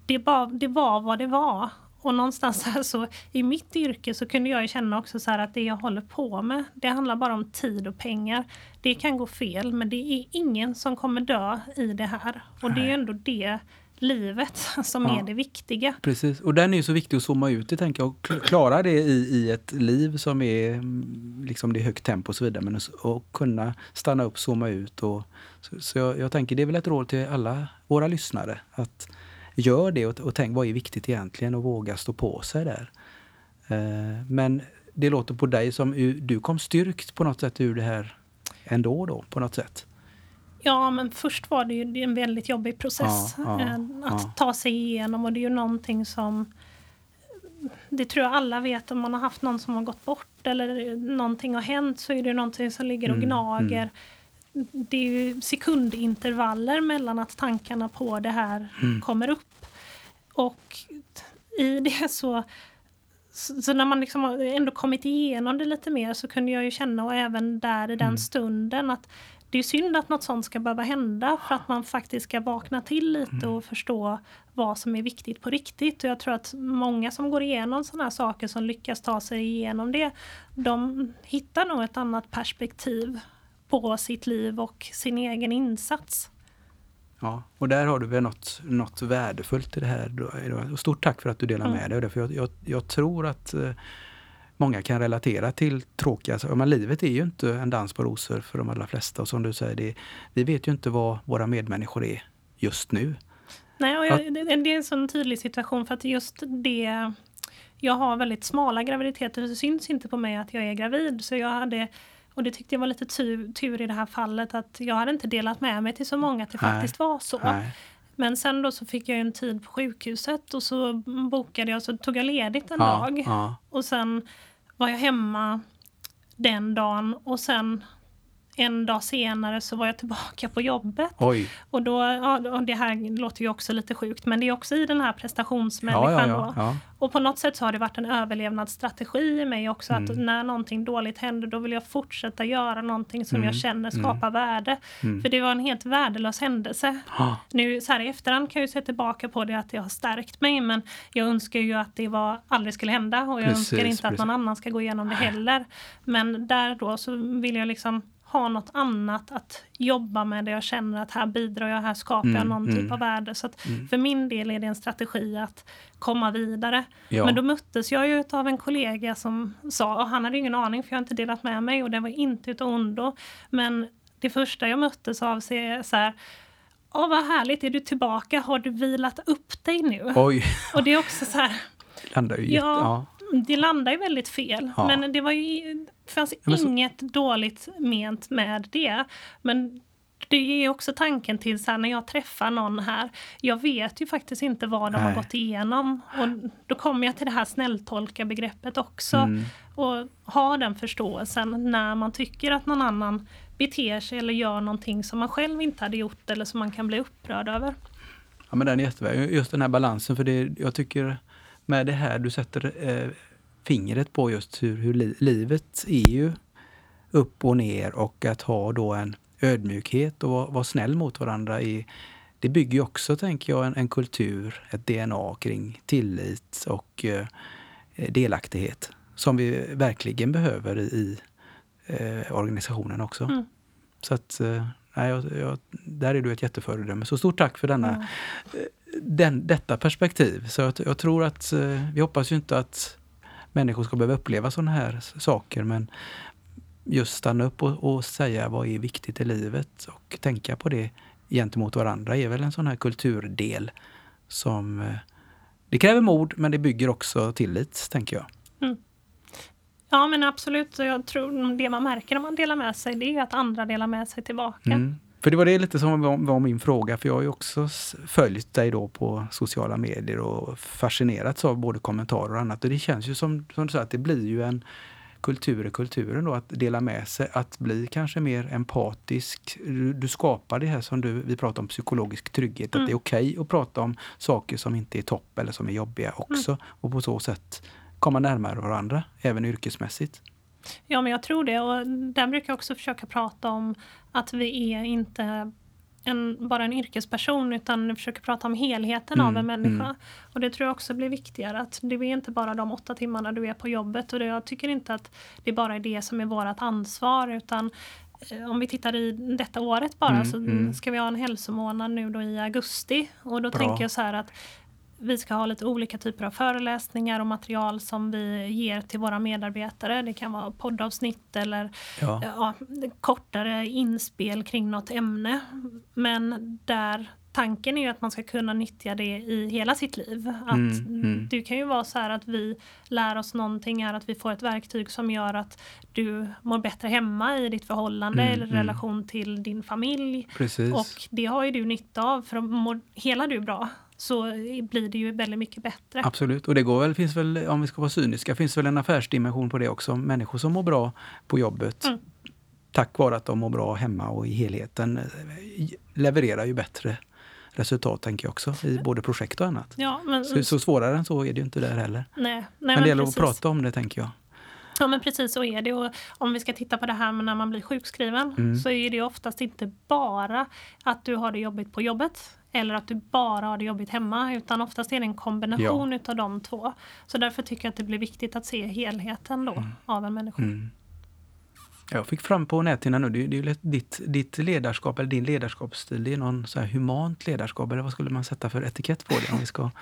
det, bara, det var vad det var. Och någonstans *laughs* här så i mitt yrke så kunde jag känna också så att det jag håller på med, det handlar bara om tid och pengar. Det kan gå fel men det är ingen som kommer dö i det här. Och det är ändå det livet *laughs* som ja. är det viktiga. Precis, och den är ju så viktig att zooma ut i, tänker jag. Klara det i, i ett liv som är mm, liksom det är högt tempo och så vidare. Men att kunna stanna upp, zooma ut. Och, så, så jag, jag, tänker det är väl ett råd till alla våra lyssnare. Att gör det och, och tänk vad är viktigt egentligen och våga stå på sig där. Eh, men det låter på dig som du kom styrkt på något sätt ur det här ändå då, på något sätt. Ja, men först var det ju en väldigt jobbig process ja, ja, eh, att ja. ta sig igenom och det är ju någonting som det tror jag alla vet om man har haft någon som har gått bort eller någonting har hänt så är det någonting som ligger och mm, gnager. Mm. Det är ju sekundintervaller mellan att tankarna på det här mm. kommer upp. Och i det *laughs* så så, när man liksom ändå kommit igenom det lite mer så kunde jag ju känna, och även där i den mm. stunden, att det är synd att något sånt ska behöva hända för att man faktiskt ska vakna till lite mm. och förstå vad som är viktigt på riktigt. Och jag tror att många som går igenom sådana här saker som lyckas ta sig igenom det, de hittar nog ett annat perspektiv på sitt liv och sin egen insats. Ja, och där har du väl något, något värdefullt i det här. Stort tack för att du delar mm. med dig. För jag, jag, jag tror att eh, många kan relatera till tråkiga saker. Men livet är ju inte en dans på rosor för de allra flesta. Och som du säger, det, vi vet ju inte vad våra medmänniskor är just nu. Nej, och jag, det, det är en sån tydlig situation för att just det jag har väldigt smala graviditeter, det syns inte på mig att jag är gravid. Så jag hade, och det tyckte jag var lite tur, tur i det här fallet, att jag hade inte delat med mig till så många att det Nej. faktiskt var så. Nej. Men sen då så fick jag en tid på sjukhuset och så bokade jag, så tog jag ledigt en ja, dag. Ja. Och sen var jag hemma den dagen och sen en dag senare så var jag tillbaka på jobbet. Oj. Och, då, ja, och det här låter ju också lite sjukt, men det är också i den här prestationsmänniskan. Ja, ja, och på något sätt så har det varit en överlevnadsstrategi i mig också, mm. att när någonting dåligt händer, då vill jag fortsätta göra någonting som mm. jag känner mm. skapar mm. värde. För det var en helt värdelös händelse. Nu så här i efterhand kan jag ju se tillbaka på det, att det har stärkt mig, men jag önskar ju att det var, aldrig skulle hända och jag precis, önskar inte precis. att någon annan ska gå igenom det heller. Men där då så vill jag liksom ha något annat att jobba med där jag känner att här bidrar jag, här skapar jag någon typ av värde. Så för min del är det en strategi att komma vidare. Ja. Men då möttes jag ju av en kollega som sa, och han hade ingen aning för jag har inte delat med mig och det var inte utav ondo. Men det första jag möttes av är så här, Åh vad härligt, är du tillbaka? Har du vilat upp dig nu? Oj. Och det är också så här... Landar ju jätte, ja, ja. Det landar ju väldigt fel. Ja. Men det var ju, fanns så... inget dåligt ment med det. Men det är också tanken till så här, när jag träffar någon här. Jag vet ju faktiskt inte vad de Nej. har gått igenom. Och då kommer jag till det här snälltolka begreppet också. Mm. Och ha den förståelsen när man tycker att någon annan beter sig eller gör någonting som man själv inte hade gjort eller som man kan bli upprörd över. Ja men den är jättebra. Just den här balansen för det, jag tycker med det här du sätter eh, fingret på just hur, hur li, livet är ju upp och ner och att ha då en ödmjukhet och vara, vara snäll mot varandra. I, det bygger också, tänker jag, en, en kultur, ett DNA kring tillit och eh, delaktighet som vi verkligen behöver i, eh, organisationen också. Mm. Så att, eh, jag, jag, där är du ett jätteföredöme. Så stort tack för denna, mm. den, detta perspektiv. Så jag, jag tror att, eh, vi hoppas ju inte att människor ska behöva uppleva sådana här saker, men just stanna upp och, och, säga vad är viktigt i livet och tänka på det gentemot varandra är väl en sån här kulturdel som eh, det kräver mod men det bygger också tillit, tänker jag. Mm. Ja men absolut, jag tror det man märker när man delar med sig det är att andra delar med sig tillbaka. Mm. För det var det lite som var, min fråga, för jag har ju också följt dig då på sociala medier och fascinerats av både kommentarer och annat. Och det känns ju som, som du sa, att det blir ju en kultur i kulturen då, att dela med sig, att bli kanske mer empatisk. Du, du skapar det här som du, vi pratar om psykologisk trygghet, mm. att det är okej okay att prata om saker som inte är topp eller som är jobbiga också. Mm. Och på så sätt komma närmare varandra, även yrkesmässigt. Ja, men jag tror det. Och där brukar jag också försöka prata om att vi är inte en, bara en yrkesperson utan försöker prata om helheten mm, av en människa. Mm. Och det tror jag också blir viktigare. Att det är inte bara de åtta timmarna du är på jobbet. Och det, jag tycker inte att det bara är det som är vårt ansvar utan eh, om vi tittar i detta året bara mm, så mm. ska vi ha en hälsomånad nu då i augusti. Och då Bra. tänker jag så här att vi ska ha lite olika typer av föreläsningar och material som vi ger till våra medarbetare. Det kan vara poddavsnitt eller ja. Ja, kortare inspel kring något ämne. Men där tanken är ju att man ska kunna nyttja det i hela sitt liv. Att mm, mm. Det kan ju vara så här att vi lär oss någonting, är att vi får ett verktyg som gör att du mår bättre hemma i ditt förhållande mm, eller mm. relation till din familj. Precis. Och det har ju du nytta av, för mår hela du bra så blir det ju väldigt mycket bättre. Absolut, och det går väl, finns väl, om vi ska vara cyniska, finns väl en affärsdimension på det också. Människor som mår bra på jobbet mm. tack vare att de mår bra hemma och i helheten levererar ju bättre resultat tänker jag också i både projekt och annat. Ja, men, så, så svårare än så är det ju inte där heller. Nej, nej, men, men det gäller att prata om det tänker jag. Ja men precis så är det. Och om vi ska titta på det här med när man blir sjukskriven mm. så är det oftast inte bara att du har det jobbigt på jobbet eller att du bara har det jobbigt hemma utan oftast är det en kombination ja. utav de två. Så därför tycker jag att det blir viktigt att se helheten då mm. av en människa. Mm. Jag fick fram på näthinnan nu, det, det är ditt, ditt ledarskap eller din ledarskapsstil, det är någon så här humant ledarskap eller vad skulle man sätta för etikett på det om vi ska? *laughs*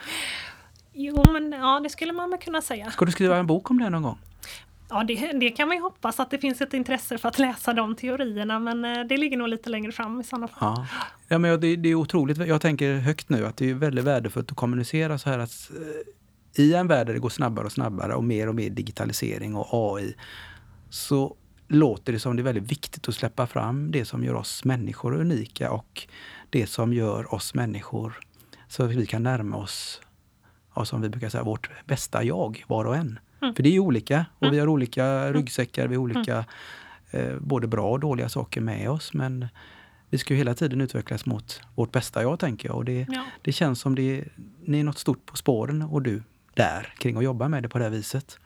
Jo men ja det skulle man väl kunna säga. Ska du skriva en bok om det någon gång? Ja, det, det, kan man ju hoppas att det finns ett intresse för att läsa de teorierna, men eh, det ligger nog lite längre fram i sådana fall. Ja, ja men det, det är otroligt. Jag tänker högt nu att det är väldigt värdefullt att kommunicera så här att eh, i en värld där det går snabbare och snabbare och mer och mer digitalisering och AI så låter det som det är väldigt viktigt att släppa fram det som gör oss människor unika och det som gör oss människor så att vi kan närma oss, ja, som vi brukar säga, vårt bästa jag, var och en. Mm. För det är olika och vi mm. har olika mm. ryggsäckar, vi har olika eh, både bra och dåliga saker med oss. Men vi ska ju hela tiden utvecklas mot vårt bästa jag, tänker jag. Och det, ja. det känns som det, ni är något stort på spåren och du där kring att jobba med det på det här viset.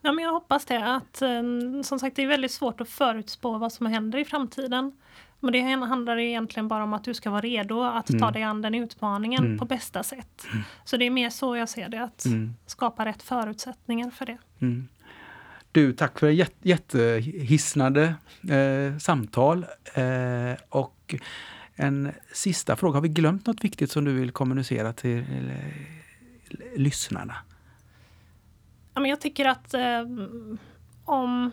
Ja, men jag hoppas det. Att, eh, som sagt, det är väldigt svårt att förutspå vad som händer i framtiden. Men det handlar egentligen bara om att du ska vara redo att mm. ta dig an den utmaningen mm. på bästa sätt. Mm. Så det är mer så jag ser det, att mm. skapa rätt förutsättningar för det. Mm. Du, tack för ett jättehisnande eh, samtal. Eh, och en sista fråga. Har vi glömt något viktigt som du vill kommunicera till lyssnarna? Ja, men jag tycker att eh, om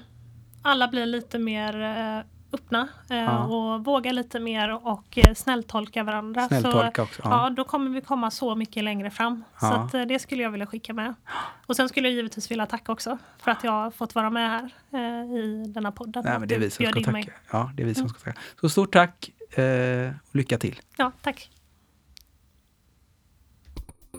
alla blir lite mer eh, öppna eh, ja. och vågar lite mer och eh, snälltolka varandra. Snälltolka så, också, ja. ja. då kommer vi komma så mycket längre fram. Ja. Så att, eh, det skulle jag vilja skicka med. *gasps* Och sen skulle jag givetvis vilja tacka också för att jag har fått vara med här eh, i denna podden. Nej, men det är vi som ska tacka. Ja, det är vi som ska tacka. Så stort tack och lycka till. Ja, tack.